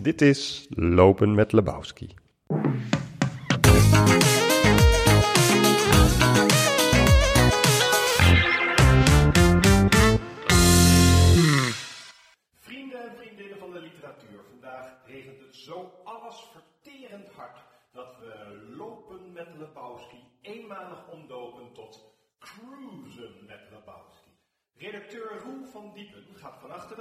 Dit is Lopen met Lebowski.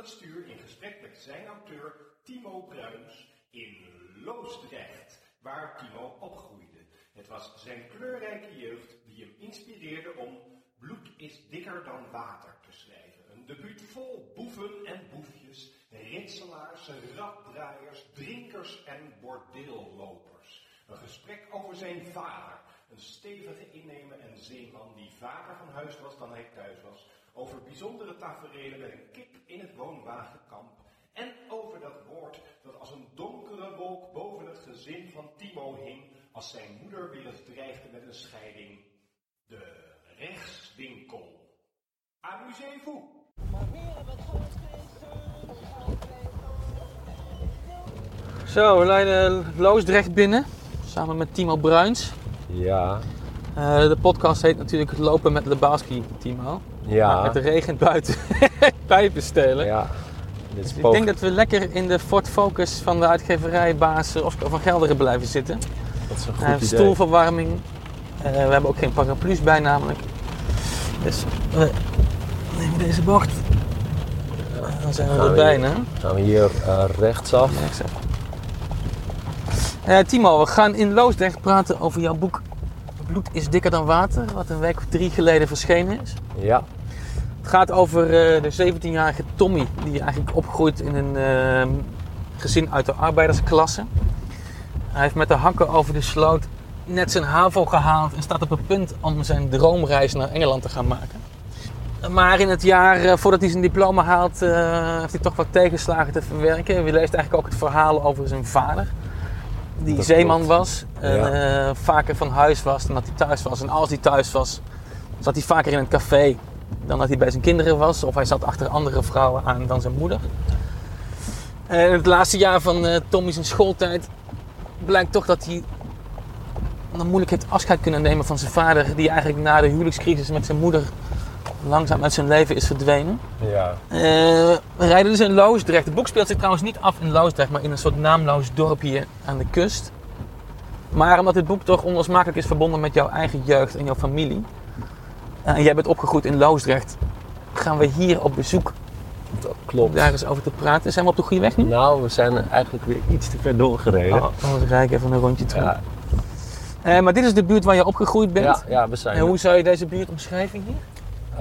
Stuur in gesprek met zijn auteur Timo Bruins in Loosdrecht, waar Timo opgroeide. Het was zijn kleurrijke jeugd die hem inspireerde om Bloed is dikker dan water te schrijven. Een debuut vol boeven en boefjes, ritselaars, raddraaiers, drinkers en bordeellopers. Een gesprek over zijn vader, een stevige innemer en zeeman die vaker van huis was dan hij thuis was. Over bijzondere tafereelen met een kip in het woonwagenkamp. En over dat woord dat als een donkere wolk boven het gezin van Timo hing als zijn moeder weer eens dreigde met een scheiding. De rechtswinkel. Amusez-vous. Zo, we leiden Loosdrecht binnen, samen met Timo Bruins. Ja, Eh, de podcast heet natuurlijk Lopen met Lebowski, Timo. Maar ja, met de regen buiten pijpen stelen. ja. Dit is Dus ik denk dat we lekker in de Ford Focus van de uitgeverijbaas eh, Oscar van Gelderen blijven zitten. dat is een goed idee. stoelverwarming. Eh, we hebben ook geen paraplu's bij namelijk. Dus we nemen deze bocht. Eh, dan zijn we Gaan er we bijna. Gaan we hier eh, rechtsaf. Eh, Timo, we gaan in Loosdrecht praten over jouw boek Bloed is dikker dan water, wat een week of drie geleden verschenen is. Ja, Het gaat over eh, de 17-jarige Tommy, die eigenlijk opgroeit in een eh, gezin uit de arbeidersklasse. Hij heeft met de hakken over de sloot net zijn HAVO gehaald en staat op het punt om zijn droomreis naar Engeland te gaan maken. Maar in het jaar eh, voordat hij zijn diploma haalt, eh, heeft hij toch wat tegenslagen te verwerken. We leest eigenlijk ook het verhaal over zijn vader, die Dat zeeman klopt. was. En Ja. vaker van huis was dan dat hij thuis was. En als hij thuis was, zat hij vaker in een café dan dat hij bij zijn kinderen was. Of hij zat achter andere vrouwen aan dan zijn moeder. En in het laatste jaar van eh Tommy zijn schooltijd blijkt toch dat hij dan moeilijk heeft afscheid kunnen nemen van zijn vader. Die eigenlijk na de huwelijkscrisis met zijn moeder langzaam uit zijn leven is verdwenen. ja. Eh, we rijden dus in Loosdrecht. Het boek speelt zich trouwens niet af in Loosdrecht, maar in een soort naamloos dorpje aan de kust. Maar omdat dit boek toch onlosmakelijk is verbonden met jouw eigen jeugd en jouw familie. En jij bent opgegroeid in Loosdrecht. Gaan we hier op bezoek dat klopt. daar eens over te praten. Zijn we op de goede weg nu? Nou, we zijn eigenlijk weer iets te ver doorgereden. Oh, anders rijd ik even een rondje terug. ja, Eh, maar dit is de buurt waar je opgegroeid bent. ja, ja, we zijn En hoe zou je deze buurt omschrijven hier?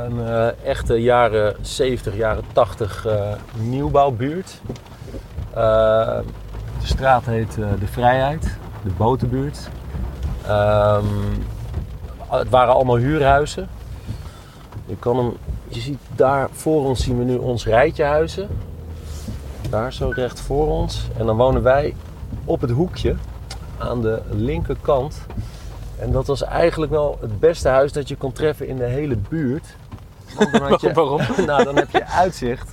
een eh, echte jaren 70, jaren 80 eh, nieuwbouwbuurt. De straat heet De Vrijheid, de botenbuurt. Ehm, het waren allemaal huurhuizen. Je, kan hem, je ziet daar voor ons zien we nu ons rijtje huizen. Daar zo recht voor ons. En dan wonen wij op het hoekje aan de linkerkant. En dat was eigenlijk wel het beste huis dat je kon treffen in de hele buurt. Want dan had je, Waarom? nou, dan heb je uitzicht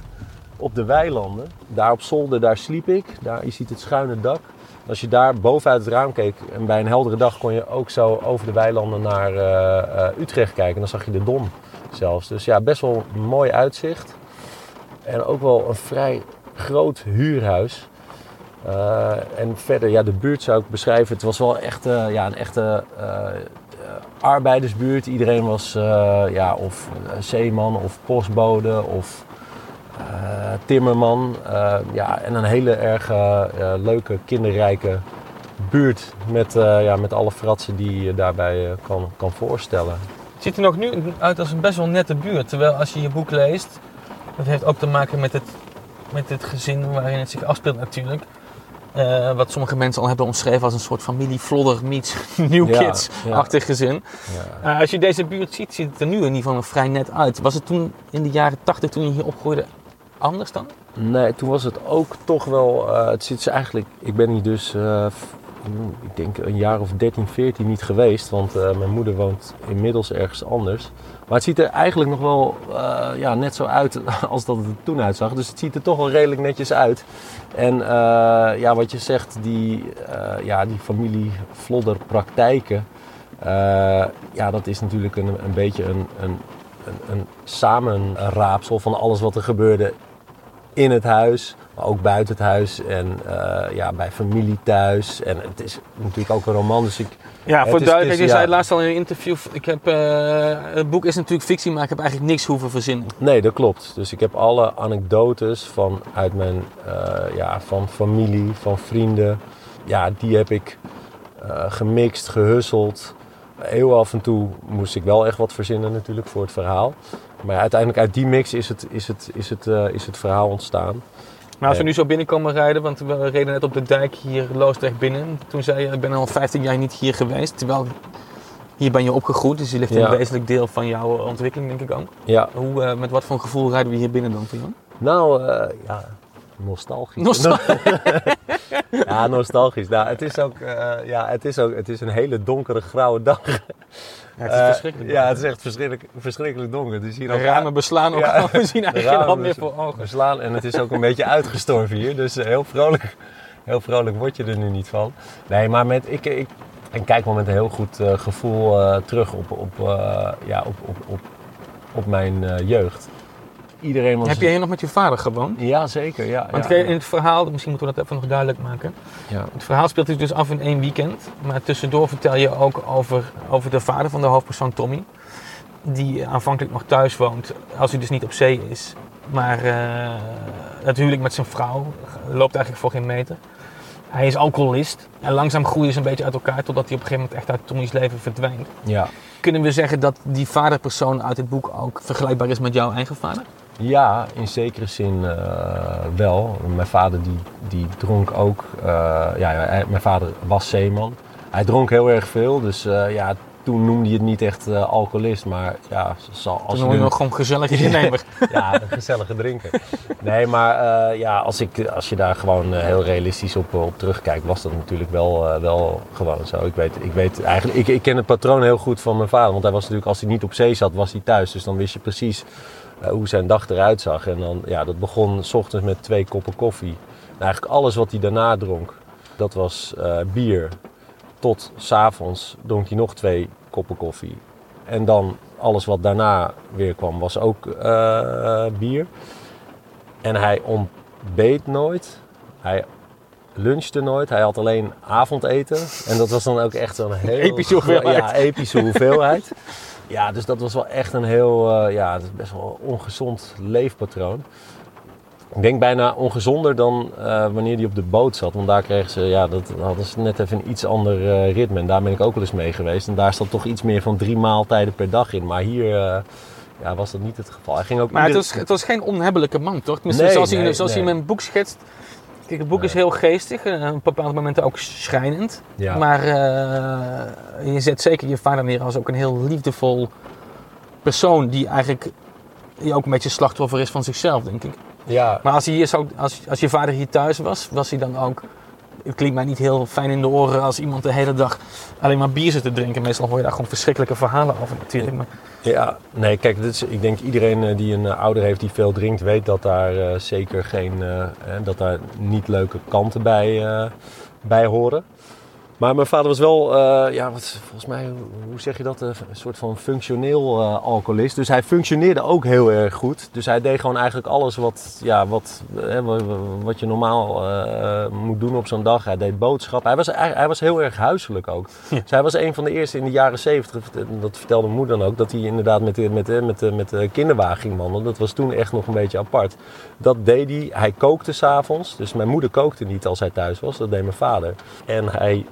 op de weilanden. Daar op zolder, daar sliep ik. Daar, je ziet het schuine dak. Als je daar bovenuit het raam keek en bij een heldere dag kon je ook zo over de weilanden naar eh, eh, Utrecht kijken. En dan zag je de Dom zelfs. Dus ja, best wel een mooi uitzicht. En ook wel een vrij groot huurhuis. Eh, en verder, ja, de buurt zou ik beschrijven. Het was wel echt eh, ja, een echte eh, arbeidersbuurt. Iedereen was eh, ja, of zeeman of postbode of timmerman. Ja, en een hele erg leuke, kinderrijke buurt. Met, ja, met alle fratsen die je daarbij kan, kan voorstellen. Het ziet er nog nu uit als een best wel nette buurt. Terwijl als je je boek leest, dat heeft ook te maken met het, met het gezin waarin het zich afspeelt natuurlijk. Eh, wat sommige mensen al hebben omschreven als een soort familie Vlodder meets New Ja, Kids-achtig gezin. Ja. Eh, als je deze buurt ziet, ziet het er nu in ieder geval nog vrij net uit. Was het toen in de jaren 80, toen je hier opgroeide, anders dan? Nee, toen was het ook toch wel. eh, het zit ze eigenlijk. Ik ben hier dus ik denk een jaar of 13, 14 niet geweest. Want eh, mijn moeder woont inmiddels ergens anders. Maar het ziet er eigenlijk nog wel eh, ja, net zo uit als dat het er toen uitzag. Dus het ziet er toch wel redelijk netjes uit. En eh, ja, wat je zegt, die, ja, die familie-vlodder-praktijken. eh, ja, dat is natuurlijk een, een beetje een, een, een, een samenraapsel van alles wat er gebeurde in het huis, maar ook buiten het huis en eh, ja, bij familie thuis. En het is natuurlijk ook een roman, dus ik... Ja, voor is- duidelijk, het je zei het laatst al in een interview. Ik heb, eh, het boek is natuurlijk fictie, maar ik heb eigenlijk niks hoeven verzinnen. Nee, dat klopt. Dus ik heb alle anekdotes van uit mijn eh, ja, van familie, van vrienden. Ja, die heb ik gemixt, gehusseld. Heel af en toe moest ik wel echt wat verzinnen natuurlijk voor het verhaal. Maar ja, uiteindelijk uit die mix is het, is het, is het, is het verhaal ontstaan. Maar als we nu zo binnenkomen rijden, want we reden net op de dijk hier Loosdrecht binnen. Toen zei je, ik ben al 15 jaar niet hier geweest. Terwijl hier ben je opgegroeid, dus hier ligt Ja. een wezenlijk deel van jouw ontwikkeling, denk ik ook. Ja, Hoe, eh, met wat voor gevoel rijden we hier binnen dan voor jou? nou eh, ja, nostalgisch. Nostal- Ja, nostalgisch. Nou, het is ook, eh, ja, het is ook, het is een hele donkere grauwe dag. Ja, het is Eh, verschrikkelijk. Ja, het is echt verschrikkelijk, verschrikkelijk donker. Is hier De ramen beslaan ook Ja. al. We zien eigenlijk geen hand meer voor ogen. beslaan en het is ook een beetje uitgestorven hier. Dus eh, heel vrolijk, heel vrolijk word je er nu niet van. Nee, maar met, ik, ik, ik kijk wel met een heel goed eh, gevoel eh, terug op, op, ja, op, op, op, op mijn jeugd. Iedereen was... Heb jij hier nog met je vader gewoond? Ja, zeker. Ja, Want ja, in het verhaal, misschien moeten we dat even nog duidelijk maken. ja. Het verhaal speelt zich dus af in één weekend. Maar tussendoor vertel je ook over, over de vader van de hoofdpersoon Tommy. Die aanvankelijk nog thuis woont, als hij dus niet op zee is. Maar eh, het huwelijk met zijn vrouw loopt eigenlijk voor geen meter. Hij is alcoholist en langzaam groeien ze een beetje uit elkaar totdat hij op een gegeven moment echt uit Tommy's leven verdwijnt. ja. Kunnen we zeggen dat die vaderpersoon uit het boek ook vergelijkbaar is met jouw eigen vader? Ja, in zekere zin eh, wel. Mijn vader die, die dronk ook. eh, ja, hij- mijn vader was zeeman. Hij dronk heel erg veel. Dus eh, ja, toen noemde hij het niet echt alcoholist. Maar ja, zal, als Toen je noem je gewoon gezellige innemer. ja, een gezellige drinker. Nee, maar ja, als, ik, als je daar gewoon heel realistisch op, op terugkijkt, was dat natuurlijk wel, wel gewoon zo. Ik weet, ik weet eigenlijk, ik, ik ken het patroon heel goed van mijn vader. Want hij was natuurlijk, als hij niet op zee zat, was hij thuis. Dus dan wist je precies hoe zijn dag eruit zag. En dan, ja, dat begon s ochtends met twee koppen koffie. En eigenlijk alles wat hij daarna dronk, dat was eh, bier. Tot s'avonds dronk hij nog twee koppen koffie. En dan alles wat daarna weer kwam, was ook eh, bier. En hij ontbeet nooit. Hij lunchte nooit. Hij had alleen avondeten. En dat was dan ook echt zo'n heel... Epische hoeveelheid. Ja, epische hoeveelheid. Ja, dus dat was wel echt een heel... eh, ja, dat is best wel een ongezond leefpatroon. Ik denk bijna ongezonder dan eh, wanneer hij op de boot zat. Want daar kregen ze, ja, dat hadden ze net even een iets ander eh, ritme. En daar ben ik ook wel eens mee geweest. En daar zat toch iets meer van drie maaltijden per dag in. Maar hier ja, was dat niet het geval. Hij ging ook Maar het was, het was geen onhebbelijke man, toch? Tenminste, Nee, zoals, hij, nee, zoals hij nee. in mijn boek schetst. Kijk, het boek Nee. is heel geestig, eh, op bepaalde momenten ook schrijnend. Ja. Maar eh, je zet zeker je vader neer als ook een heel liefdevol persoon die eigenlijk die ook een beetje slachtoffer is van zichzelf, denk ik. Ja, Maar als, hij hier zou, als, als je vader hier thuis was, was hij dan ook... Het klinkt mij niet heel fijn in de oren als iemand de hele dag alleen maar bier zit te drinken. Meestal hoor je daar gewoon verschrikkelijke verhalen over natuurlijk. Maar ja, nee, kijk, dit ik denk iedereen eh, die een eh, ouder heeft die veel drinkt, weet dat daar eh, zeker geen, dat daar niet leuke kanten bij, bij horen. Maar mijn vader was wel, eh, ja, wat, volgens mij, hoe- zeg je dat, Eh, een soort van functioneel eh, alcoholist. Dus hij functioneerde ook heel erg goed. Dus hij deed gewoon eigenlijk alles wat, ja, wat, wa- wa- wat je normaal moet doen op zo'n dag. Hij deed boodschappen. Hij was, hij, hij was heel erg huiselijk ook. Ja. Dus hij was een van de eerste in de jaren zeventig, dat vertelde mijn moeder dan ook, dat hij inderdaad met de, met met de, met de kinderwagen ging wandelen. Dat was toen echt nog een beetje apart. Dat deed hij. Hij kookte s'avonds. Dus mijn moeder kookte niet als hij thuis was. Dat deed mijn vader. En hij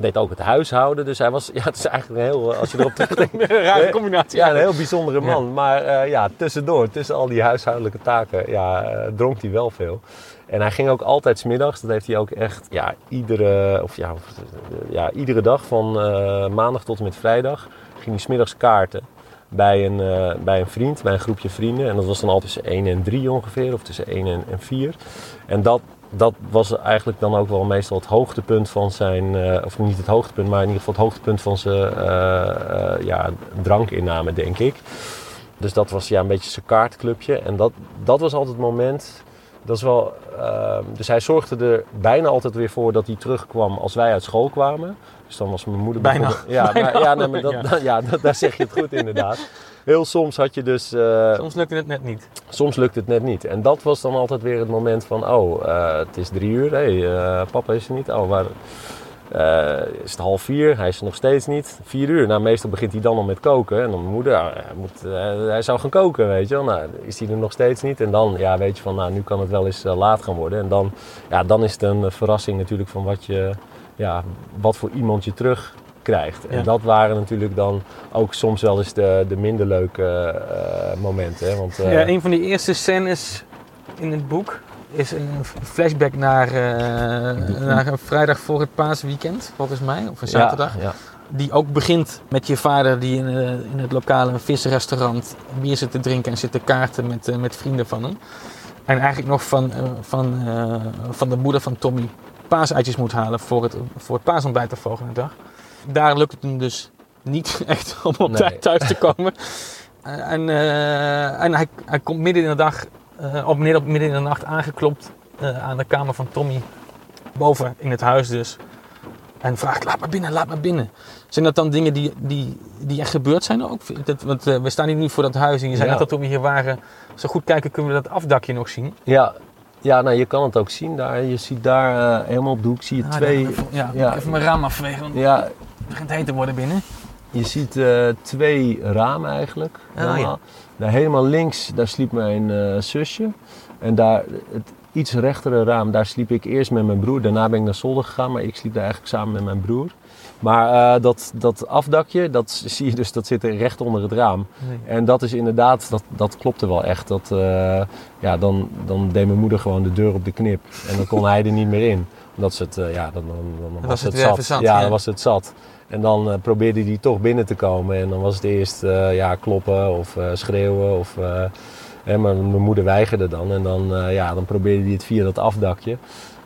deed ook het huishouden. Dus hij was, ja, het is eigenlijk een heel, als je erop terugdenkt, een rare combinatie. ja, een heel bijzondere man. Maar eh, ja, tussendoor, tussen al die huishoudelijke taken, ja, eh, dronk hij wel veel. En hij ging ook altijd smiddags, dat heeft hij ook echt, ja, iedere, of ja, of, eh, ja, iedere dag van eh, maandag tot en met vrijdag ging hij smiddags kaarten. Bij een, eh, bij een vriend, bij een groepje vrienden. En dat was dan al tussen 1 en 3 ongeveer, of tussen 1 en, en 4. En dat dat was eigenlijk dan ook wel meestal het hoogtepunt van zijn, eh, of niet het hoogtepunt, maar in ieder geval het hoogtepunt van zijn eh, eh, ja, drankinname, denk ik. Dus dat was ja, een beetje zijn kaartclubje. En dat, dat was altijd het moment. Dat is wel, ehm, dus hij zorgde er bijna altijd weer voor dat hij terugkwam als wij uit school kwamen. Dus dan was mijn moeder Bijna. Ja, Bijna. maar, ja, nee, maar dat, Ja. dat- ja, dat- daar zeg je het goed inderdaad. Heel soms had je dus eh, Soms lukte het net niet. soms lukt het net niet. En dat was dan altijd weer het moment van, oh, eh, het is drie uur. Hé, hey, eh, papa is er niet. Oh, waar, is het half vier? Hij is er nog steeds niet. Vier uur. Nou, meestal begint hij dan al met koken. En dan moeder, hij, moet, hij zou gaan koken, weet je wel. Nou, is hij er nog steeds niet. En dan, ja, weet je van, nou, nu kan het wel eens laat gaan worden. En dan, ja, dan is het een verrassing natuurlijk van wat je, ja, wat voor iemand je terug krijgt. En Ja. dat waren natuurlijk dan ook soms wel eens de, de minder leuke eh, momenten. Hè? Want, eh, Ja, een van de eerste scènes in het boek is een flashback naar, eh, naar een vrijdag voor het paasweekend, volgens mij, of een zaterdag. Ja. Die ook begint met je vader die in, eh, in het lokale visrestaurant bier zit te drinken en zit te kaarten met, eh, met vrienden van hem. En eigenlijk nog van, eh, van, eh, van de moeder van Tommy paaseitjes moet halen voor het, voor het paasontbijt de volgende dag. Daar lukt het hem dus niet echt om op Nee. tijd thuis te komen. En eh, en hij, hij komt midden in de dag, eh, op midden, midden in de nacht aangeklopt eh, aan de kamer van Tommy. Boven in het huis dus. En vraagt, laat maar binnen, laat maar binnen. Zijn dat dan dingen die, die, die echt gebeurd zijn ook? Dat, want we staan hier nu voor dat huis en je zei Ja. net dat toen we hier waren. Zo goed kijken kunnen we dat afdakje nog zien. Ja, ja nou, je kan het ook zien daar. Je ziet daar helemaal op de hoek zie je Ah, twee. daar- ja, ja. even mijn raam afvegen, want Ja, begint heet te worden binnen. je ziet eh, twee ramen eigenlijk. Ja. helemaal. Daar helemaal links, daar sliep mijn eh, zusje. En daar, het iets rechtere raam, daar sliep ik eerst met mijn broer. Daarna ben ik naar zolder gegaan, maar ik sliep daar eigenlijk samen met mijn broer. Maar eh, dat, dat afdakje, dat zie je dus, dat zit er recht onder het raam. Nee. En dat is inderdaad, dat, dat klopte wel echt. Dat, ja, dan, dan deed mijn moeder gewoon de deur op de knip. En dan kon hij er niet meer in. Omdat ze het, eh, ja, dan, dan, dan was, was het het zat. even zat, Ja, ja. dan was het zat. En dan eh, probeerde hij toch binnen te komen. En dan was het eerst eh, ja, kloppen of eh, schreeuwen. Of, hè, maar mijn moeder weigerde dan. En dan, ja, dan probeerde hij het via dat afdakje.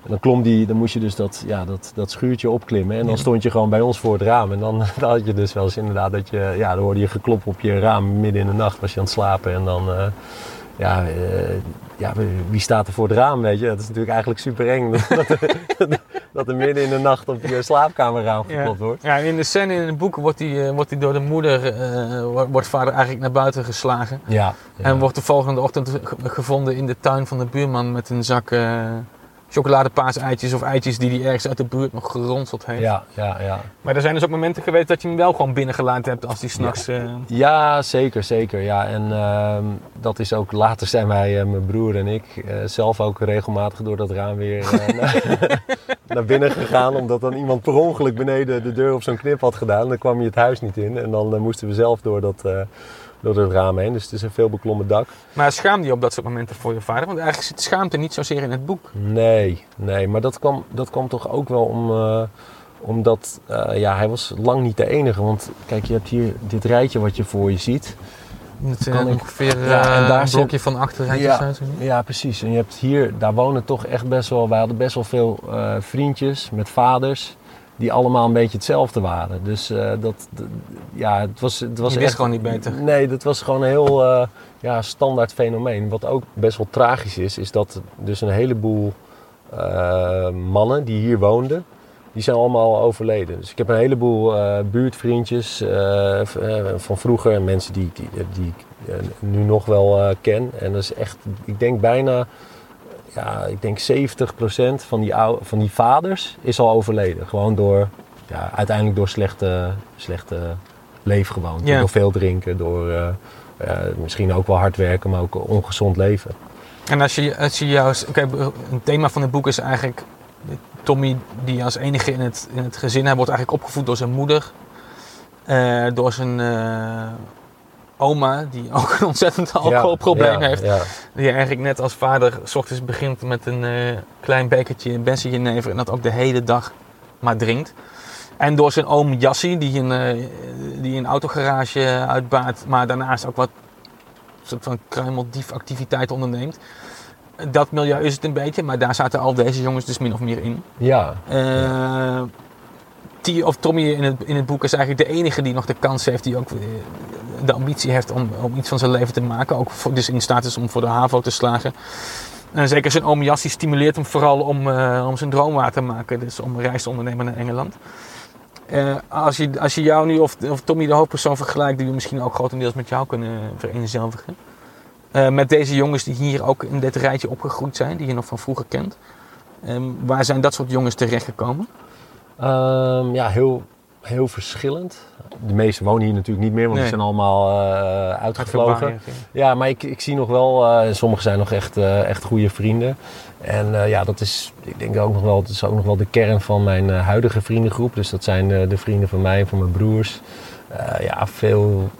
En dan klom die, dan moest je dus dat, ja, dat, dat schuurtje opklimmen. En dan stond je gewoon bij ons voor het raam. En dan, dan had je dus wel eens inderdaad dat je, ja, dan hoorde je geklop op je raam midden in de nacht. Was je aan het slapen en dan, ja, ja, wie staat er voor het raam, weet je? Dat is natuurlijk eigenlijk super eng. dat, dat er midden in de nacht op je slaapkamerraam Ja. geklopt wordt. Ja, in de scène in het boek wordt hij, eh, wordt hij door de moeder, eh, wordt- vader eigenlijk naar buiten geslagen. Ja. ja. En wordt de volgende ochtend ge- gevonden in de tuin van de buurman met een zak eh chocoladepaaseitjes of eitjes die hij ergens uit de buurt nog geronseld heeft. ja, ja, ja. Maar er zijn dus ook momenten geweest dat je hem wel gewoon binnengelaten hebt als hij s'nachts... eh Ja, zeker, zeker. Ja, en ehm, dat is ook later zijn wij, eh, mijn broer en ik, eh, zelf ook regelmatig door dat raam weer naar, binnen gegaan. Omdat dan iemand per ongeluk beneden de deur op zo'n knip had gedaan. Dan kwam je het huis niet in. En dan moesten we zelf door dat, door dat raam heen. Dus het is een veel beklommen dak. Maar schaamde je op dat soort momenten voor je vader? Want eigenlijk zit schaamte niet zozeer in het boek. Nee, nee. Maar dat kwam, dat kwam toch ook wel om... eh, omdat eh, ja, hij was lang niet de enige. Want kijk, je hebt hier dit rijtje wat je voor je ziet. Het is Kan ik- ongeveer eh, Ja, en daar een zit- blokje van achter rijtjes Ja. uit. Ja, precies. En je hebt hier, daar wonen toch echt best wel, wij hadden best wel veel eh, vriendjes met vaders. Die allemaal een beetje hetzelfde waren. Dus eh, dat, ja, het was, het was Je echt... gewoon niet beter. Nee, dat was gewoon een heel eh, ja, standaard fenomeen. Wat ook best wel tragisch is, is dat dus een heleboel eh, mannen die hier woonden, die zijn allemaal overleden. Dus ik heb een heleboel buurtvriendjes van vroeger en mensen die, die, die ik nu nog wel ken. En dat is echt, ik denk bijna, ja, ik denk 70% van die, van die vaders is al overleden. Gewoon door, ja, uiteindelijk door slechte, slechte leefgewoonten. Ja. Door veel drinken, door eh, eh, misschien ook wel hard werken, maar ook ongezond leven. En als je, als je juist... Oké, een thema van het boek is eigenlijk... Tommy, die als enige in het, in het gezin... Hij wordt eigenlijk opgevoed door zijn moeder. eh, door zijn oma, die ook een ontzettend alcoholprobleem Ja, heeft. Die eigenlijk net als vader... s ochtends begint met een eh, klein bekertje Bessie-jenever... en dat ook de hele dag maar drinkt. En door zijn oom Jassie, die een, eh, die een autogarage uitbaat... maar daarnaast ook wat soort van kruimeldiefactiviteit onderneemt. dat milieu is het een beetje, maar daar zaten al deze jongens dus min of meer in. Ja, Eh, T of Tommy in het, in het boek is eigenlijk de enige die nog de kans heeft, die ook eh, de ambitie heeft om, om iets van zijn leven te maken. Ook dus in staat is om voor de HAVO te slagen. En zeker zijn oom Jassie stimuleert hem vooral om, eh, om zijn droom waar te maken. Dus om reis te ondernemen naar Engeland. Eh, als, je, als je jou nu of, of Tommy de hoofdpersoon vergelijkt, die we misschien ook grotendeels met jou kunnen vereenzelvigen. Eh, met deze jongens die hier ook in dit rijtje opgegroeid zijn, die je nog van vroeger kent. Ehm, waar zijn dat soort jongens terechtgekomen? Ehm, ja heel, heel verschillend. De meesten wonen hier natuurlijk niet meer, want Nee. die zijn allemaal eh, uitgevlogen. Ja, maar ik, ik zie nog wel, eh, en sommigen zijn nog echt, eh, echt goede vrienden. En eh, ja, dat is, ik denk ook nog wel, het is ook nog wel de kern van mijn eh, huidige vriendengroep. Dus dat zijn eh, de vrienden van mij en van mijn broers. Eh, ja, veel,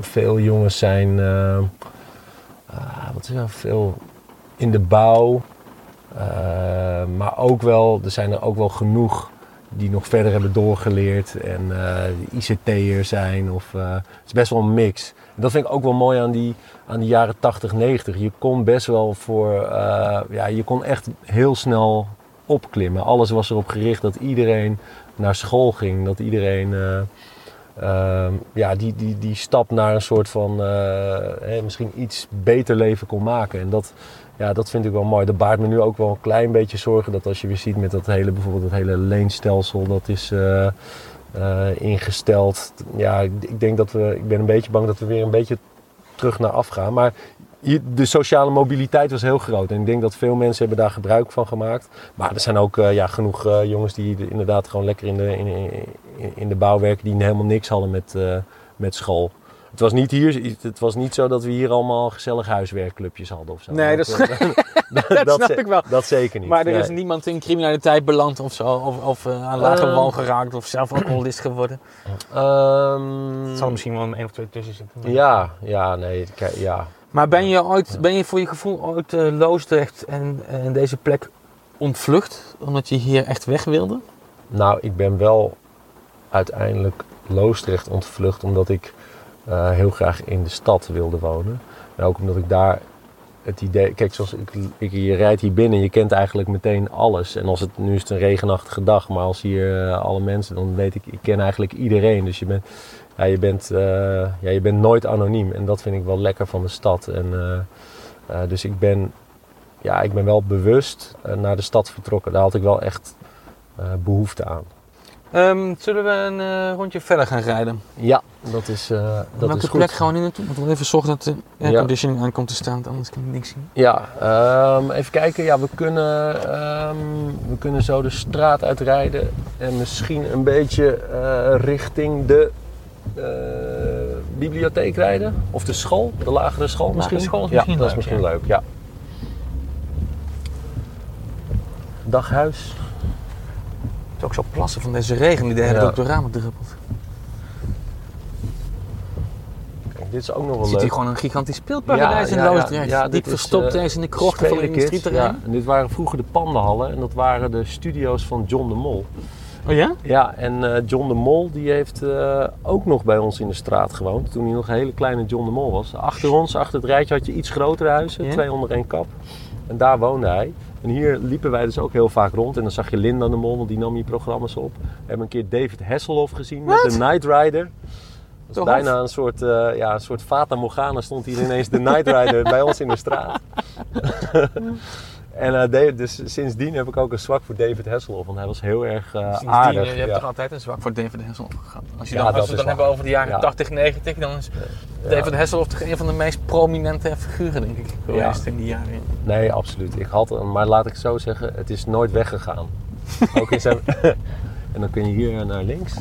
veel jongens zijn, eh, ah, wat is er, veel in de bouw. Eh, maar ook wel, er zijn er ook wel genoeg die nog verder hebben doorgeleerd en eh ICT'er zijn. Of, eh, het is best wel een mix. Dat vind ik ook wel mooi aan die, aan die jaren 80, 90. Je kon best wel voor, eh, ja, je kon echt heel snel opklimmen. Alles was erop gericht dat iedereen naar school ging. Dat iedereen eh, ehm, ja, die, die, die stap naar een soort van misschien iets beter leven kon maken. En dat, ja, dat vind ik wel mooi. Dat baart me nu ook wel een klein beetje zorgen dat als je weer ziet met dat hele, bijvoorbeeld dat hele leenstelsel, dat is eh, eh, ingesteld. Ja, ik, ik denk dat we, ik ben een beetje bang dat we weer een beetje terug naar af gaan. Maar de sociale mobiliteit was heel groot. En ik denk dat veel mensen hebben daar gebruik van gemaakt. Maar er zijn ook eh, ja, genoeg jongens die inderdaad gewoon lekker in de, in, in, de bouw werken, die helemaal niks hadden met, met school. Het was, niet hier, het was niet zo dat we hier allemaal gezellig huiswerkclubjes hadden of zo. Nee, dat, eh, dat snap ik wel. Dat zeker niet. Maar er is niemand in criminaliteit beland of zo, of, of eh, aan lage wal geraakt, of zelf alcoholist geworden. Ehm, Er zal misschien wel een, één of twee tussen zitten. maar- Ja, ja, nee, kijk, ja. Maar ben je, ooit, ben je voor je gevoel ooit eh Loosdrecht en, en deze plek ontvlucht, omdat je hier echt weg wilde? Nou, ik ben wel uiteindelijk Loosdrecht ontvlucht omdat ik eh, heel graag in de stad wilde wonen. En ook omdat ik daar het idee... Kijk, zoals ik, je rijdt hier binnen en je kent eigenlijk meteen alles. En als het, nu is het een regenachtige dag, maar als hier eh, alle mensen, dan weet ik, ik ken eigenlijk iedereen. Dus je bent, ja, je bent, eh, ja, je bent nooit anoniem. En dat vind ik wel lekker van de stad. En, dus ik ben, ja, ik ben wel bewust naar de stad vertrokken. Daar had ik wel echt eh, behoefte aan. Ehm, zullen we een eh, rondje verder gaan rijden? Ja, dat is, eh dat Welke is goed. plek gaan we nu naartoe? Moeten we even zorgen dat de Ja. airconditioning aan komt te staan, anders kan ik niks zien. Ja, ehm, even kijken. Ja, we kunnen, ehm, we kunnen zo de straat uitrijden en misschien een beetje eh, richting de bibliotheek rijden. Of de school, de lagere school misschien. school is ja, misschien dat leuk, is misschien ja. leuk, ja. Daghuis. Ook zo plassen van deze regen die de hele Ja. op de ramen druppelt. Kijk, dit is ook nog Je wel ziet leuk. hier gewoon een gigantisch speelparadijs in Loosdrecht. ja, Diep dit is, verstopt eh, in de krochten van de industrieterrein. Ja, en dit waren vroeger de pandenhallen en dat waren de studio's van John de Mol. Oh ja? Ja, en eh, John de Mol die heeft eh, ook nog bij ons in de straat gewoond. Toen hij nog een hele kleine John de Mol was. Achter ons, achter het rijtje, had je iets grotere huizen. Ja? Twee onder één kap. En daar woonde hij. En hier liepen wij dus ook heel vaak rond. En dan zag je Linda de Mol, want die nam hier programma's op. We hebben een keer David Hasselhoff gezien met de Night Rider. Dat was bijna een soort, eh, ja, een soort Fata Morgana stond hier ineens de Night Rider bij ons in de straat. en eh, David- dus sindsdien heb ik ook een zwak voor David Hasselhoff, want hij was heel erg eh, Sindsdien, aardig. je hebt toch altijd een zwak voor David Hasselhoff gehad. Als, je Ja, dan, als we het dan hebben over de jaren Ja. 80, 90, dan is David Hasselhoff toch een van de meest prominente figuren, denk ik, geweest in die jaren. Nee, absoluut. Ik had hem, maar laat ik het zo zeggen, het is nooit weggegaan. Ook in zijn... en dan kun je hier naar links.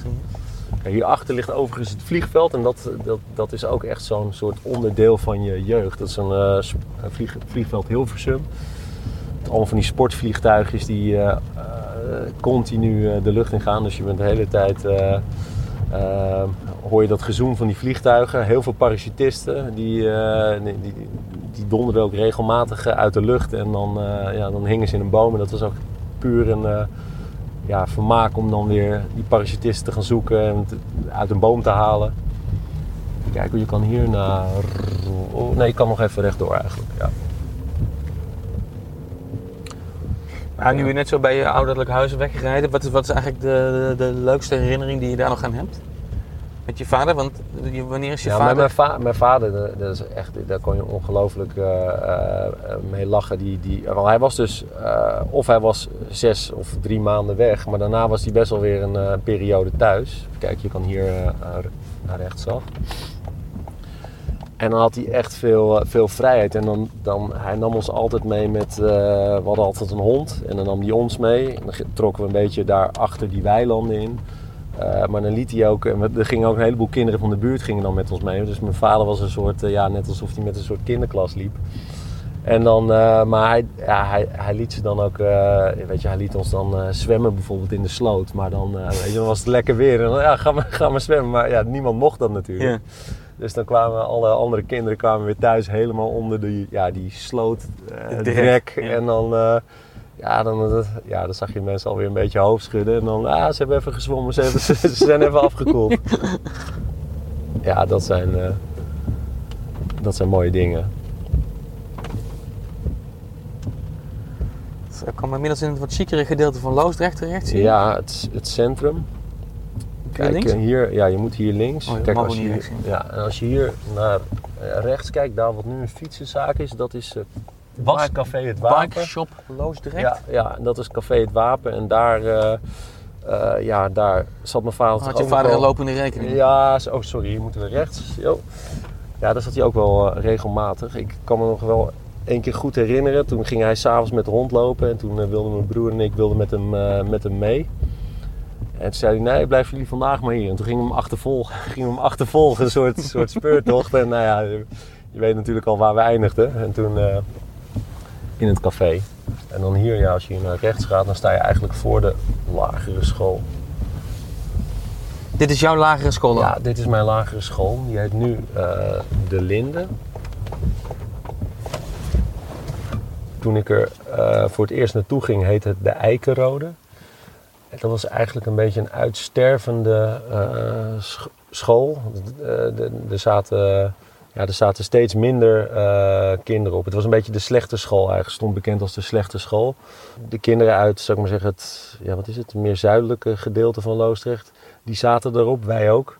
Kijk, hierachter ligt overigens het vliegveld en dat, dat, dat is ook echt zo'n soort onderdeel van je jeugd. Dat is een, eh, vlieg, vliegveld Hilversum. Allemaal van die sportvliegtuigjes die eh, eh, continu eh, de lucht in gaan. Dus je bent de hele tijd... hoor je dat gezoem van die vliegtuigen. Heel veel parachutisten. Die, eh, die, die, donderden ook regelmatig uit de lucht. En dan, ja, dan hingen ze in een boom. En dat was ook puur een ja, vermaak om dan weer die parachutisten te gaan zoeken. En uit een boom te halen. Kijk, je kan hier naar... Oh, nee, je kan nog even rechtdoor eigenlijk. Ja. Maar nu weer net zo bij je ouderlijk huis weggereden. Wat is, wat is eigenlijk de, de, de leukste herinnering die je daar nog aan hebt? Met je vader? Want je- wanneer is je Ja, vader? met mijn, va- mijn vader, dat- is echt, daar kon je ongelooflijk eh, eh, mee lachen. Die, die, want hij was dus, eh, of hij was zes of drie maanden weg, maar daarna was hij best wel weer een periode thuis. Kijk, je kan hier naar rechtsaf. En dan had hij echt veel, eh, veel vrijheid. En dan, dan, hij nam ons altijd mee met, eh, we hadden altijd een hond. En dan nam hij ons mee. En dan trokken we een beetje daar achter die weilanden in. Eh, maar dan liet hij ook, en er gingen ook een heleboel kinderen van de buurt gingen dan met ons mee. Dus mijn vader was een soort, ja, net alsof hij met een soort kinderklas liep. En dan, maar hij, ja, hij, hij liet ze dan ook, weet je, hij liet ons dan zwemmen bijvoorbeeld in de sloot. Maar dan, weet je, dan was het lekker weer en dan, ja, ga maar, ga maar zwemmen. Maar ja, niemand mocht dat natuurlijk. Ja. Dus dan kwamen alle andere kinderen kwamen weer thuis helemaal onder die, ja, die sloot, drek, ja. En dan, eh, ja, dan, eh, ja, dan zag je mensen alweer een beetje hoofd schudden. En dan, ah, ze hebben even gezwommen, ze, hebben, ze zijn even afgekoeld. Ja, dat zijn, dat zijn mooie dingen. Ik kwam inmiddels in het wat chicere gedeelte van Loosdrecht terecht. zie je? Ja, het, het centrum. Kijk, links? eh, hier, ja, je moet hier links. Oh, Kijk, als je, hier- ja. en als je hier naar eh, rechts kijkt, daar wat nu een fietsenzaak is, dat is uh, Was- Café Het Wapen. Bike Shop Loosdrecht. Ja, ja, en dat is Café Het Wapen. En daar, eh, eh, ja, daar zat mijn vader Had je vader een lopende rekening? Ja, oh sorry, hier moeten we rechts. Jo. Ja, daar zat hij ook wel eh, regelmatig. Ik kan me nog wel één keer goed herinneren. Toen ging hij s'avonds met de hond lopen. En toen eh, wilden mijn broer en ik wilden met hem, eh, met hem mee. En toen zei hij, nee, blijven jullie vandaag maar hier. En toen gingen we hem achtervolgen. Gingen we hem achtervolgen, een soort, soort speurtocht. En nou ja, je je weet natuurlijk al waar we eindigden. En toen eh, in het café. En dan hier, ja, als je hier naar rechts gaat, dan sta je eigenlijk voor de lagere school. Dit is jouw lagere school dan? Ja, dit is mijn lagere school. Die heet nu eh, De Linde. Toen ik er eh, voor het eerst naartoe ging, heette het De Eikenrode. Dat was eigenlijk een beetje een uitstervende eh, sch- school. Eh, Er zaten, ja, er zaten steeds minder eh, kinderen op. Het was een beetje de slechte school eigenlijk. Stond bekend als de slechte school. De kinderen uit, zou ik maar zeggen, het, ja, wat is het, meer zuidelijke gedeelte van Loosdrecht die zaten erop, wij ook.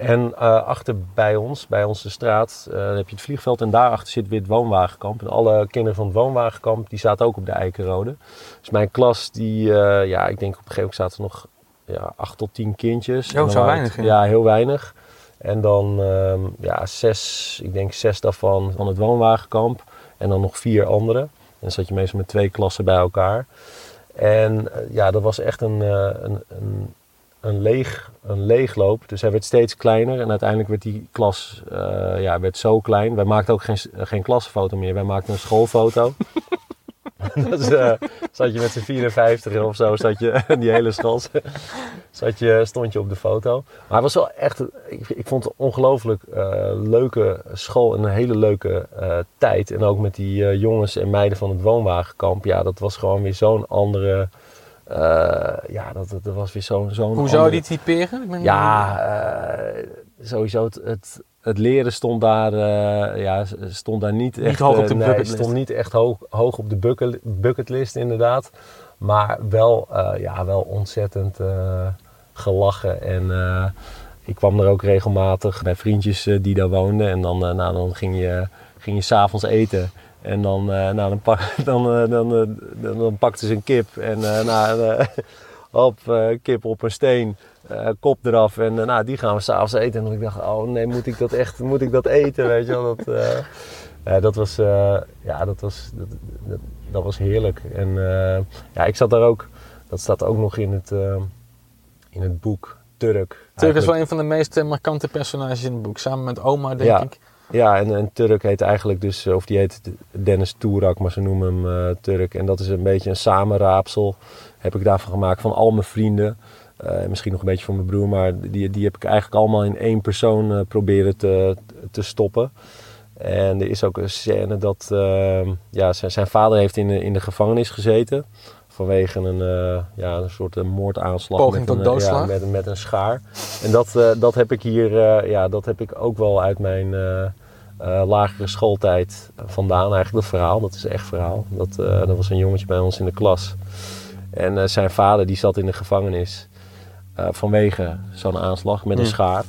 En eh, achter bij ons, bij onze straat, eh, heb je het vliegveld en daarachter zit weer het woonwagenkamp. En alle kinderen van het woonwagenkamp, die zaten ook op de Eikenrode. Dus mijn klas, die, eh, ja, ik denk op een gegeven moment zaten er nog ja, acht tot tien kindjes. Dan zo weinig, het- ja. Heel weinig. En dan, ehm, ja, zes, ik denk zes daarvan van het woonwagenkamp. En dan nog vier andere. En dan zat je meestal met twee klassen bij elkaar. En ja, dat was echt een, een, een, een, leeg, een leegloop. Dus hij werd steeds kleiner. En uiteindelijk werd die klas eh, ja, werd zo klein. Wij maakten ook geen, geen klasfoto meer. Wij maakten een schoolfoto. dus eh, zat je met z'n 54 of zo, zat je, die hele school, zat je, stond je op de foto. Maar het was wel echt, ik, ik vond het een ongelooflijk eh, leuke school en een hele leuke eh, tijd. En ook met die eh, jongens en meiden van het woonwagenkamp. Ja, dat was gewoon weer zo'n andere, eh, ja, dat, dat was weer zo'n zo'n Hoe zou je die typeren? Ik ben- ja, eh, sowieso het, het, het leren stond daar, eh, ja, stond daar niet, Niet echt... hoog op de nee, bucketlist. stond niet echt hoog, hoog op de bucket, bucketlist inderdaad. Maar wel, ja, wel ontzettend gelachen. En ik kwam er ook regelmatig bij vriendjes die daar woonden. En dan, nou, dan ging je, ging je s'avonds eten. En dan, eh, nou, dan, pak, dan, eh, dan, eh, dan, dan pakten ze een kip. En eh, nou, eh, hop, eh, kip op een steen. eh, kop eraf en eh, nou, die gaan we s'avonds eten. En dan ik dacht, oh nee, moet ik dat echt, moet ik dat eten, weet je wel. Dat, eh, ja, dat was, eh, ja, dat was, dat, dat, dat was heerlijk. En eh, ja, ik zat daar ook, dat staat ook nog in het, eh, in het boek Turk. Turk is wel een van de meest eh, markante personages in het boek. Samen met oma, denk Ja. ik. Ja, en, en Turk heet eigenlijk dus, of die heet Dennis Tourak, maar ze noemen hem eh, Turk. En dat is een beetje een samenraapsel, heb ik daarvan gemaakt, van al mijn vrienden. Eh, misschien nog een beetje van mijn broer, maar die, die heb ik eigenlijk allemaal in één persoon eh, proberen te, te stoppen. En er is ook een scène dat eh, ja, zijn, zijn vader heeft in de, in de gevangenis gezeten. Vanwege een, eh, ja, een soort eh, moordaanslag Poging met, tot een, eh, doodslag. ja, met, met een schaar. En dat, dat heb ik hier, ja, dat heb ik ook wel uit mijn, lagere schooltijd vandaan. Eigenlijk dat verhaal, dat is echt verhaal. Dat, dat was een jongetje bij ons in de klas. En zijn vader die zat in de gevangenis vanwege zo'n aanslag met een Ja. schaar.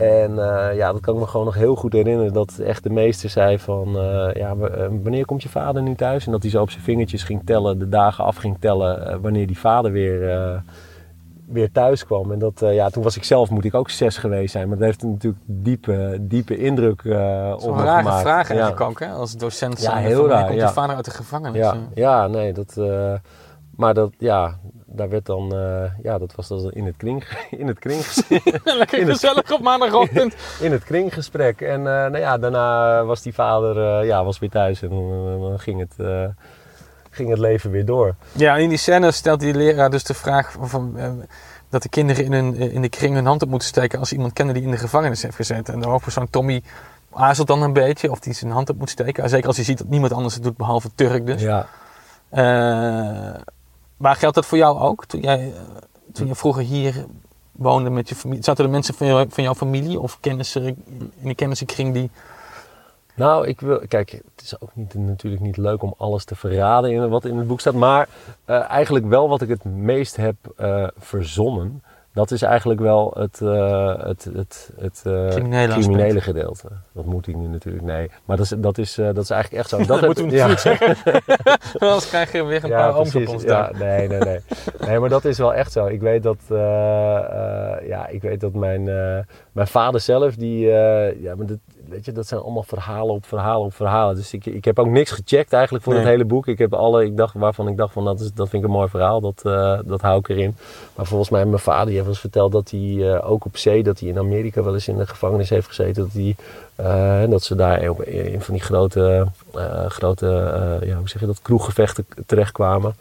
En eh, ja, dat kan ik me gewoon nog heel goed herinneren. Dat echt de meester zei van, eh, ja, eh, wanneer komt je vader nu thuis? En dat hij zo op zijn vingertjes ging tellen, de dagen af ging tellen, wanneer die vader weer, weer thuis kwam. En dat, ja, toen was ik zelf, moet ik ook zes geweest zijn. Maar dat heeft natuurlijk diepe, diepe indruk op Zo'n me rare gemaakt. vraag Ja. eigenlijk ook, hè? Als docent Ja, zijn. heel raar, komt ja. je vader uit de gevangenis? Ja, Ja. ja nee, dat... maar dat, ja, daar werd dan... eh, ja, dat was dan in het kring... In het kring Lekker In het- gezellig op maandagochtend. in het kringgesprek. En eh, nou ja, daarna was die vader eh, ja, was weer thuis en dan, ging, het, ging het leven weer door. Ja, in die scène stelt die leraar dus de vraag van, dat de kinderen in, hun, in de kring hun hand op moeten steken als iemand kennen die in de gevangenis heeft gezeten. En de hoofdpersoon Tommy aarzelt dan een beetje of hij zijn hand op moet steken. Zeker als hij ziet dat niemand anders het doet behalve Turk dus. Ja. Maar geldt dat voor jou ook? Toen jij, eh, toen je vroeger hier woonde met je familie, zaten er mensen van, van jouw familie of kennissen in de kennissenkring die... Nou, ik wil, kijk, het is ook niet, natuurlijk niet leuk om alles te verraden in wat in het boek staat. Maar eh, eigenlijk wel wat ik het meest heb eh, verzonnen. Dat is eigenlijk wel het, eh, het, het, het eh, Criminele gedeelte. Dat moet ik nu natuurlijk, nee. Maar dat is, dat is, eh, dat is eigenlijk echt zo. Dat heb- moeten we natuurlijk zeggen. Anders krijg je weer een paar ooms op precies. ons ja, dak. nee, nee, nee. Nee, maar dat is wel echt zo. Ik weet dat, ja, ik weet dat mijn, mijn vader zelf, die, ja, maar dat, weet je, dat zijn allemaal verhalen op verhalen op verhalen. Dus ik, ik heb ook niks gecheckt eigenlijk voor Nee. het hele boek. Ik heb alle, ik dacht, waarvan ik dacht van, dat, is, dat vind ik een mooi verhaal, dat, eh, dat hou ik erin. Maar volgens mij, mijn vader, die heeft ons verteld dat hij eh, ook op zee, dat hij in Amerika wel eens in de gevangenis heeft gezeten. Dat, hij, eh, dat ze daar een van die grote, grote ja, hoe zeg je dat, kroeggevechten terechtkwamen.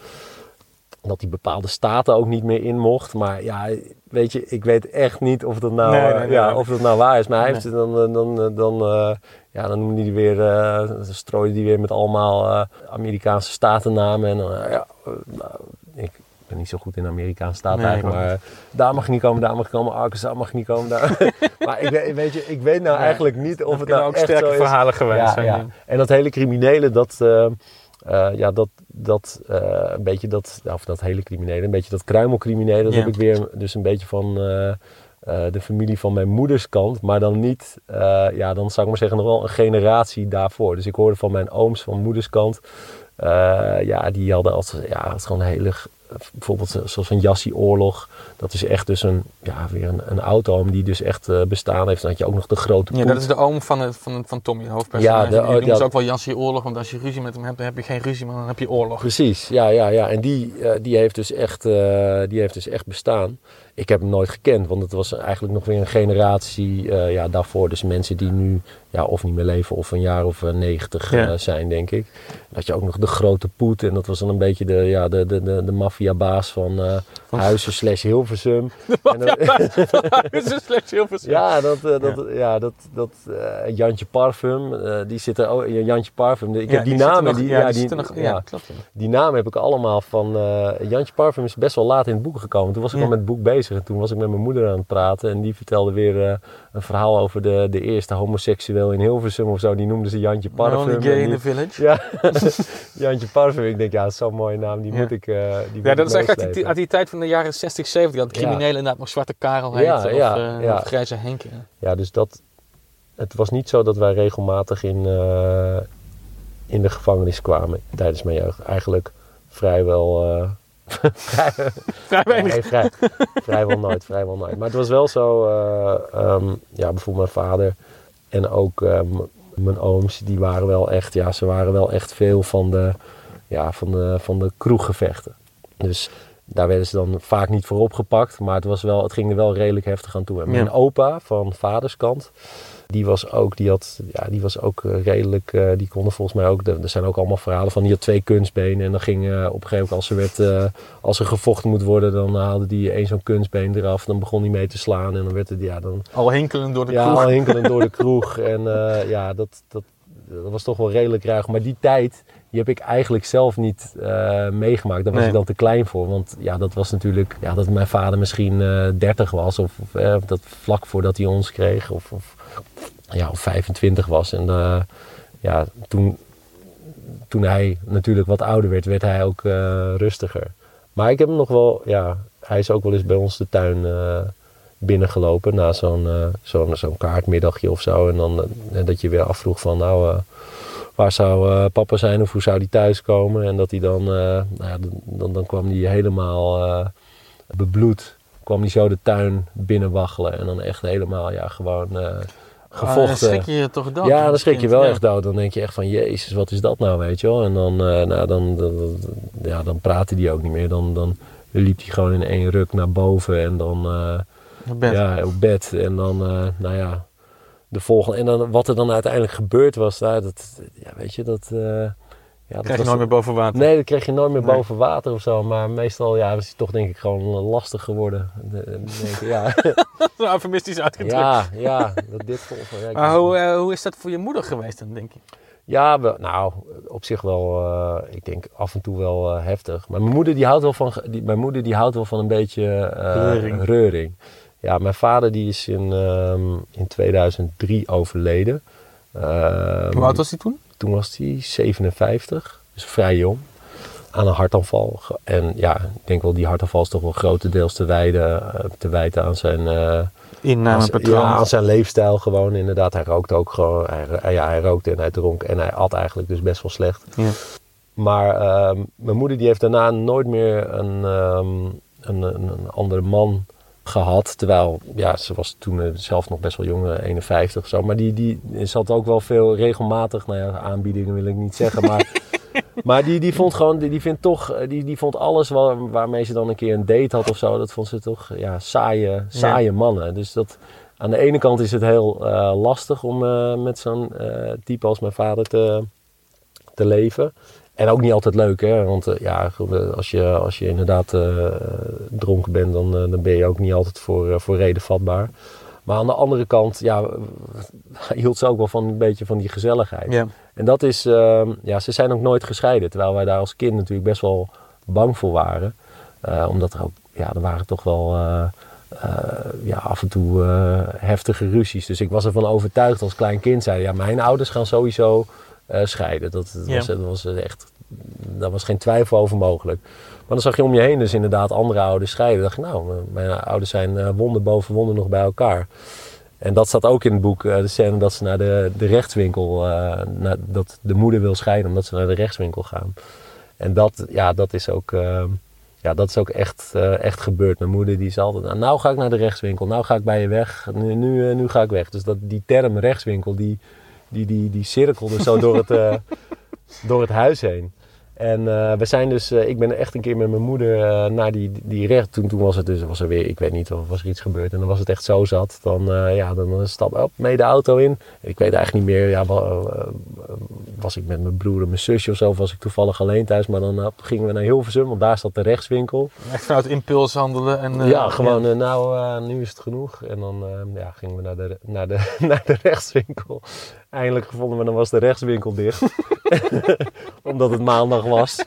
Dat hij bepaalde staten ook niet meer in mocht. Maar ja, weet je, ik weet echt niet of dat nou, Nee, nee, eh, nee, ja, of dat nou waar is. Maar hij heeft dan, eh, dan, eh, dan, eh, ja, dan noemde hij weer, eh, dan strooide hij weer met allemaal eh, Amerikaanse statennamen. En dan, ja, nou, ik ben niet zo goed in Amerikaanse staten eigenlijk. Maar daar mag je niet komen, daar mag je komen. Arkansas mag je niet komen. Daar. maar ik weet, weet je, ik weet nou eigenlijk niet of het nou ook echt sterke verhalen geweest Ja, zijn. ja. En dat hele criminele, dat, eh, ja, dat, dat eh, een beetje dat, of dat hele criminele, een beetje dat kruimelcriminele, dat Ja. heb ik weer dus een beetje van eh, de familie van mijn moeders kant, maar dan niet, ja, dan zou ik maar zeggen nog wel een generatie daarvoor. Dus ik hoorde van mijn ooms van moeders kant, ja, die hadden als, ja, het is gewoon een hele, bijvoorbeeld zoals een Jassie-oorlog, dat is echt dus een, ja, weer een, een oud-oom die dus echt eh, bestaan heeft. Dan had je ook nog de grote Ja, poet. dat is de oom van, het, van, van Tommy, de hoofdpersonage. Ja, die oh, noemen ja. ze ook wel Jassie Oorlog, want als je ruzie met hem hebt, dan heb je geen ruzie, maar dan heb je oorlog. Precies, ja, ja, ja. En die, eh, die, heeft dus echt, eh, die heeft dus echt bestaan. Ik heb hem nooit gekend, want het was eigenlijk nog weer een generatie ja, daarvoor. Dus mensen die nu ja, of niet meer leven of een jaar of negentig Ja. zijn, denk ik. Had je ook nog de grote poet. En dat was dan een beetje de, ja, de, de, de, de maffiabaas van Huizen slash Hilversum. En, dat is een slecht heel veel. ja, dat, eh, dat, ja. dat, dat eh, Jantje Parfum, eh, die zit er ook. Jantje Parfum, ik Ja, heb die, zitten namen. nog- die, ja, die die, zitten nog, ja, klopt. die naam heb ik allemaal van. Jantje Parfum is best wel laat in het boek gekomen. Toen was ik al met het boek bezig. En toen was ik met mijn moeder aan het praten. En die vertelde weer een verhaal over de, de eerste homoseksueel in Hilversum of zo. Die noemde ze Jantje The only Parfum. gay En in the village. ja, Jantje Parfum. Ik denk, ja, zo'n mooie naam. Die moet ik. die Ja, moet dat is echt uit die, uit die tijd van de jaren 60, 70. Dat criminelen inderdaad nog Zwarte Karel heette. Ja, of, of Grijze Henk. ja. Dus dat. Het was niet zo dat wij regelmatig in, eh, in de gevangenis kwamen tijdens mijn jeugd. Eigenlijk vrijwel. eh, vrij, Vrij weinig. nee, vrij, vrijwel nooit, vrijwel nooit. Maar het was wel zo, eh, ehm, ja, bijvoorbeeld mijn vader en ook ehm, mijn ooms, die waren wel echt, ja, ze waren wel echt veel van de, ja, van de, van de kroeggevechten. Dus daar werden ze dan vaak niet voor opgepakt, maar het, was wel, het ging er wel redelijk heftig aan toe. En mijn Ja. opa van vaderskant, die was ook, die had, ja, die was ook eh, redelijk, eh, die konden volgens mij ook, er zijn ook allemaal verhalen van, die had twee kunstbenen en dan ging eh, op een gegeven moment als er werd, als er gevochten moet worden, dan haalde die één zo'n kunstbeen eraf, dan begon hij mee te slaan en dan werd het, ja, dan, Al hinkelend door de ja, kroeg. al hinkelend door de kroeg. En ja, dat, dat, dat was toch wel redelijk ruig. Maar die tijd, die heb ik eigenlijk zelf niet eh, meegemaakt. Daar was Nee. ik dan te klein voor. Want ja, dat was natuurlijk, ja, dat mijn vader misschien eh 30 was. Of, of eh, dat vlak voordat hij ons kreeg. Of, of ja, of 25 was. En ja, toen, toen hij natuurlijk wat ouder werd, werd hij ook rustiger. Maar ik heb hem nog wel, ja, hij is ook wel eens bij ons de tuin binnengelopen na zo'n zo'n zo'n kaartmiddagje of zo. En dan dat je weer afvroeg van, nou, waar zou eh, papa zijn of hoe zou die thuiskomen? En dat hij dan, eh, nou ja, dan, dan, kwam hij helemaal eh, bebloed, kwam hij zo de tuin binnenwaggelen. En dan echt helemaal, ja, gewoon eh, Ah, dan gevochten. schrik je je toch dood. Ja, dan schrik je wel ja. echt dood. Dan denk je echt van, jezus, wat is dat nou, weet je wel. En dan, eh, nou, dan, ja, dan praatte hij ook niet meer. Dan, dan liep hij gewoon in één ruk naar boven en dan ben- ja, op bed. En dan, nou ja, de volgende. En dan, wat er dan uiteindelijk gebeurd was, nou, dat, ja, weet je, dat... eh, ja, dat krijg je nooit meer boven water. Nee, dat kreeg je nooit meer Nee. boven water of zo. Maar meestal ja, was hij toch denk ik gewoon lastig geworden. De- de- denk ik, ja, Zo eufemistisch uitgedrukt. ja, ja, dat dit volgens ja, Maar hoe, eh, hoe is dat voor je moeder geweest dan, denk je? Ja, wel, nou, op zich wel, eh, ik denk af en toe wel eh, heftig. Maar mijn moeder die houdt wel van, die, mijn moeder die houdt wel van een beetje eh, Reuring. reuring. Ja, mijn vader die is in, ehm, in 2003 overleden. Ehm, Hoe oud was hij toen? Toen was hij 57, dus vrij jong. Aan een hartaanval. En ja, ik denk wel die hartaanval is toch wel grotendeels te wijden, eh, te wijten aan zijn... eh, aan Inname zijn- patroon. ja, aan zijn leefstijl gewoon inderdaad. Hij rookte ook gewoon. Hij, ja, hij rookte en hij dronk en hij at eigenlijk dus best wel slecht. Ja. Maar ehm, mijn moeder die heeft daarna nooit meer een, een, een, een andere man gehad. Terwijl, ja, ze was toen eh, zelf nog best wel jong, eh, 51 of zo. Maar die, die zat ook wel veel regelmatig, nou ja, aanbiedingen wil ik niet zeggen, maar... Maar die, die vond gewoon, die, die vindt toch, eh, die, die vond alles waar, waarmee ze dan een keer een date had of zo, dat vond ze toch ja, saaie, saaie mannen. Dus dat, aan de ene kant is het heel eh, lastig om eh, met zo'n eh, type als mijn vader te, te leven. En ook niet altijd leuk, hè? Want eh, ja, als je, als je inderdaad eh, dronken bent, dan, eh, dan ben je ook niet altijd voor, eh, voor reden vatbaar. Maar aan de andere kant, ja, hield ze ook wel van een beetje van die gezelligheid. Ja. En dat is, ehm, ja, ze zijn ook nooit gescheiden. Terwijl wij daar als kind natuurlijk best wel bang voor waren. Eh, omdat er ook, ja, er waren toch wel eh, eh, ja, af en toe eh, heftige ruzies. Dus ik was ervan overtuigd als klein kind. Zei, ja, mijn ouders gaan sowieso eh, scheiden. Dat, dat, Ja. was, dat was echt, daar was geen twijfel over mogelijk. Maar dan zag je om je heen dus inderdaad andere ouders scheiden. Dan dacht ik, nou, mijn ouders zijn eh, wonder boven wonder nog bij elkaar. En dat staat ook in het boek, eh, de scène dat ze naar de, de rechtswinkel, eh, naar, dat de moeder wil scheiden omdat ze naar de rechtswinkel gaan. En dat, ja, dat is ook, eh, ja, dat is ook echt, eh, echt gebeurd. Mijn moeder die is altijd, nou, nou ga ik naar de rechtswinkel, nou ga ik bij je weg, nu, nu, eh, nu ga ik weg. Dus dat, die term rechtswinkel, die, die, die, die cirkelde zo door het, eh, door het huis heen. En eh, we zijn dus, eh, ik ben echt een keer met mijn moeder naar die, die recht. Toen, toen was het dus, was er weer, ik weet niet of was er iets gebeurd. En dan was het echt zo zat. Dan, ja, dan stap ik mee de auto in. Ik weet eigenlijk niet meer, ja, wa- was ik met mijn broer en mijn zusje of zo. Of was ik toevallig alleen thuis. Maar dan gingen we naar Hilversum, want daar staat de rechtswinkel. Echt vanuit impuls handelen. En, ja, gewoon, nou, nu is het genoeg. En dan ja, gingen we naar de, naar, de, naar de rechtswinkel. Eindelijk gevonden, maar dan was de rechtswinkel dicht. omdat het maandag was.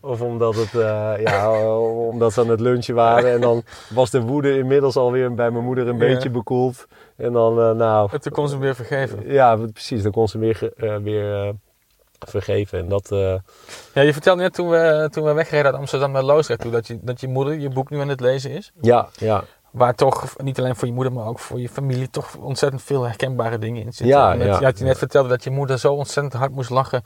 Of omdat, het, eh, ja, omdat ze aan het lunchen waren. En dan was de woede inmiddels alweer bij mijn moeder een Ja. beetje bekoeld. En dan, eh, nou... En toen kon ze hem weer vergeven. Ja, precies. Dan kon ze weer, eh, weer vergeven. En dat... Ja, je vertelde net toen we, toen we wegreden uit Amsterdam naar Loosdrecht toe dat je, dat je moeder je boek nu aan het lezen is. ja, ja. Waar toch, niet alleen voor je moeder, maar ook voor je familie, toch ontzettend veel herkenbare dingen in zitten. Ja, ja, je had je net ja. vertelde dat je moeder zo ontzettend hard moest lachen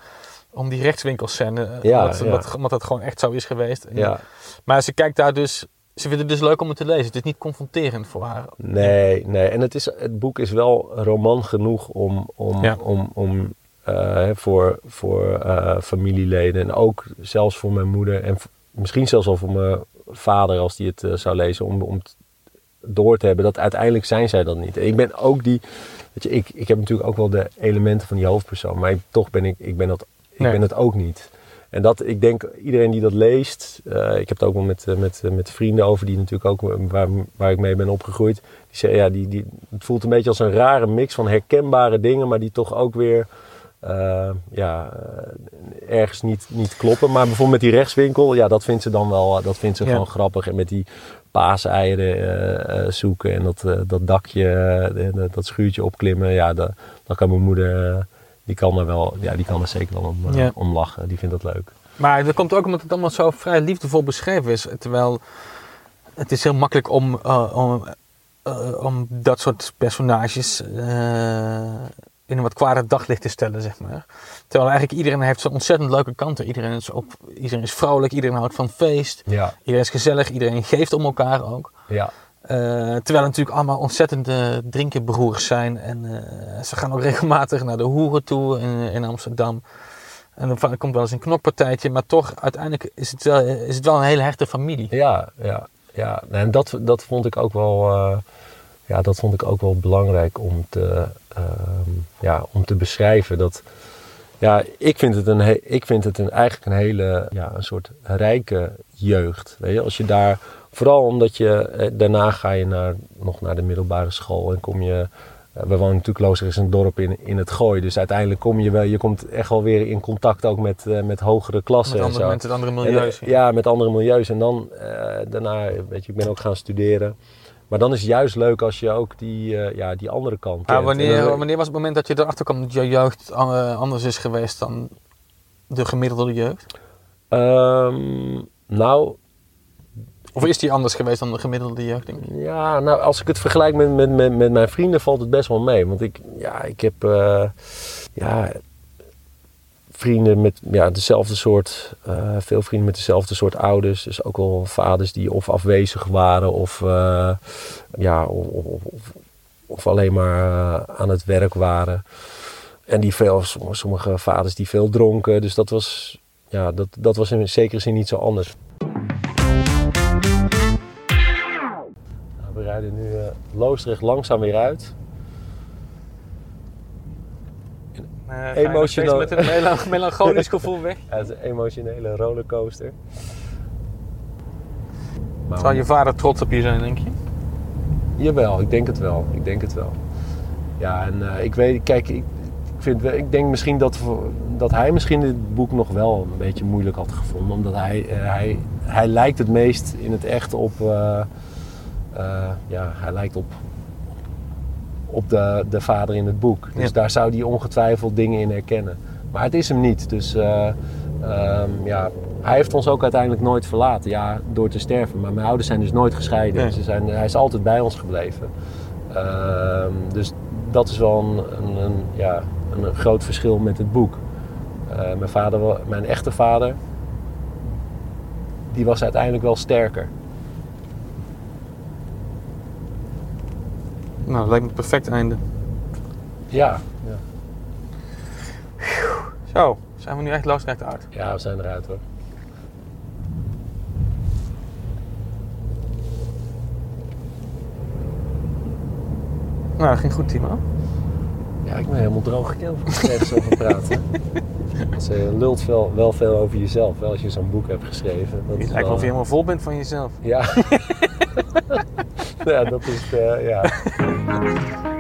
om die rechtswinkelscène. eh, Ja, omdat, ja. Omdat, omdat dat gewoon echt zo is geweest. Ja. Maar ze kijkt daar dus, ze vindt het dus leuk om het te lezen. Het is niet confronterend voor haar. Nee, nee. En het, is, het boek is wel roman genoeg om, om, Ja. om, om eh, voor, voor eh, familieleden en ook zelfs voor mijn moeder en misschien zelfs wel voor mijn vader als die het zou lezen, om, om door te hebben dat uiteindelijk zijn zij dat niet. Ik ben ook die, weet je, ik, ik heb natuurlijk ook wel de elementen van die hoofdpersoon, maar ik- toch ben ik, ik ben dat, ik Nee. ben het ook niet. En dat, ik denk, iedereen die dat leest, eh, ik heb het ook wel met, eh, met, eh, met vrienden over, die natuurlijk ook, waar, waar ik mee ben opgegroeid. Die zeggen, ja, die, die, het voelt een beetje als een rare mix van herkenbare dingen, maar die toch ook weer ja, ergens niet, niet kloppen. Maar bijvoorbeeld met die rechtswinkel, ja, dat vindt ze dan wel dat vindt ze Ja. gewoon grappig. En met die paaseieren eh, eh, zoeken en dat, eh, dat dakje, dat schuurtje opklimmen. Ja, dat, dat kan mijn moeder, die kan er wel, ja, die kan er zeker wel om, Ja. om lachen. Die vindt dat leuk. Maar dat komt ook omdat het allemaal zo vrij liefdevol beschreven is. Terwijl het is heel makkelijk om, om, om dat soort personages in een wat kwade daglicht te stellen, zeg maar. Terwijl eigenlijk iedereen heeft zo'n ontzettend leuke kanten. Iedereen is, op, iedereen is vrolijk, iedereen houdt van feest. Ja, Iedereen is gezellig, iedereen geeft om elkaar ook. ja. Eh, terwijl er natuurlijk allemaal ontzettende drinkenbroers zijn. En eh, ze gaan ook regelmatig naar de hoeren toe in, in Amsterdam. En dan komt wel eens een knokpartijtje. Maar toch, uiteindelijk is het wel, is het wel een hele hechte familie. Ja, ja, ja. En dat, dat vond ik ook wel, eh, ja, dat vond ik ook wel belangrijk om te, ehm, ja, om te beschrijven. Dat, ja, ik vind het, een, ik vind het een, eigenlijk een hele, ja, een soort rijke jeugd. Weet je? Als je daar, vooral omdat je, eh, daarna ga je naar, nog naar de middelbare school en kom je... eh, We wonen natuurlijk, Lozer is een dorp in, in het Gooi. Dus uiteindelijk kom je wel, je komt echt wel weer in contact ook met, eh, met hogere klassen. Met en andere zo. met andere milieus. ja, met andere milieus. En dan daarna, weet je, ik ben ook gaan studeren. Maar dan is het juist leuk als je ook die, eh, ja, die andere kant kent. wanneer, wanneer was het moment dat je erachter kwam dat je jeugd eh, anders is geweest dan de gemiddelde jeugd? Ehm, nou, Of is die anders geweest dan de gemiddelde jeugd, denk ja, nou, als ik het vergelijk met, met, met, met mijn vrienden valt het best wel mee. Want ik, ja, ik heb eh, ja, vrienden met ja, dezelfde soort, eh, veel vrienden met dezelfde soort ouders. Dus ook wel vaders die of afwezig waren of, eh, ja, of, of, of- alleen maar eh, aan het werk waren. En die veel, sommige, vaders die veel dronken. Dus dat was, ja, dat, dat was in zekere zin niet zo anders. Nou, we rijden nu Loosdrecht langzaam weer uit. Eh, Emotional- steeds Met een mela- melancholisch gevoel weg. Ja, het is een emotionele rollercoaster. Maar Zou je vader trots op je zijn, denk je? Jawel, ik denk het wel. Ik denk het wel. Ja, en eh, ik weet, kijk, ik, ik, vind, ik denk misschien dat, dat hij misschien dit boek nog wel een beetje moeilijk had gevonden. Omdat hij, eh, hij, hij lijkt het meest in het echt op, eh, eh, ja, hij lijkt op, op de, de vader in het boek. Dus Ja. daar zou hij ongetwijfeld dingen in herkennen. Maar het is hem niet. Dus eh, ehm, ja, hij heeft ons ook uiteindelijk nooit verlaten. Ja, door te sterven. Maar mijn ouders zijn dus nooit gescheiden. Nee. Ze zijn, hij is altijd bij ons gebleven. Ehm, dus dat is wel een, een, een, ja, een groot verschil met het boek. Eh, mijn, vader, mijn echte vader, die was uiteindelijk wel sterker. Nou, dat lijkt me het perfect einde. Ja, ja. Zo, zijn we nu echt loosrecht uit. ja we zijn eruit hoor. Nou, dat ging goed, Timo. Ja, ik ben helemaal droog het zo van praten. Dus, eh, je lult veel, wel veel over jezelf, wel als je zo'n boek hebt geschreven. Dat Het lijkt wel of je wel- helemaal vol bent van jezelf. Ja. ja, dat is, eh, ja.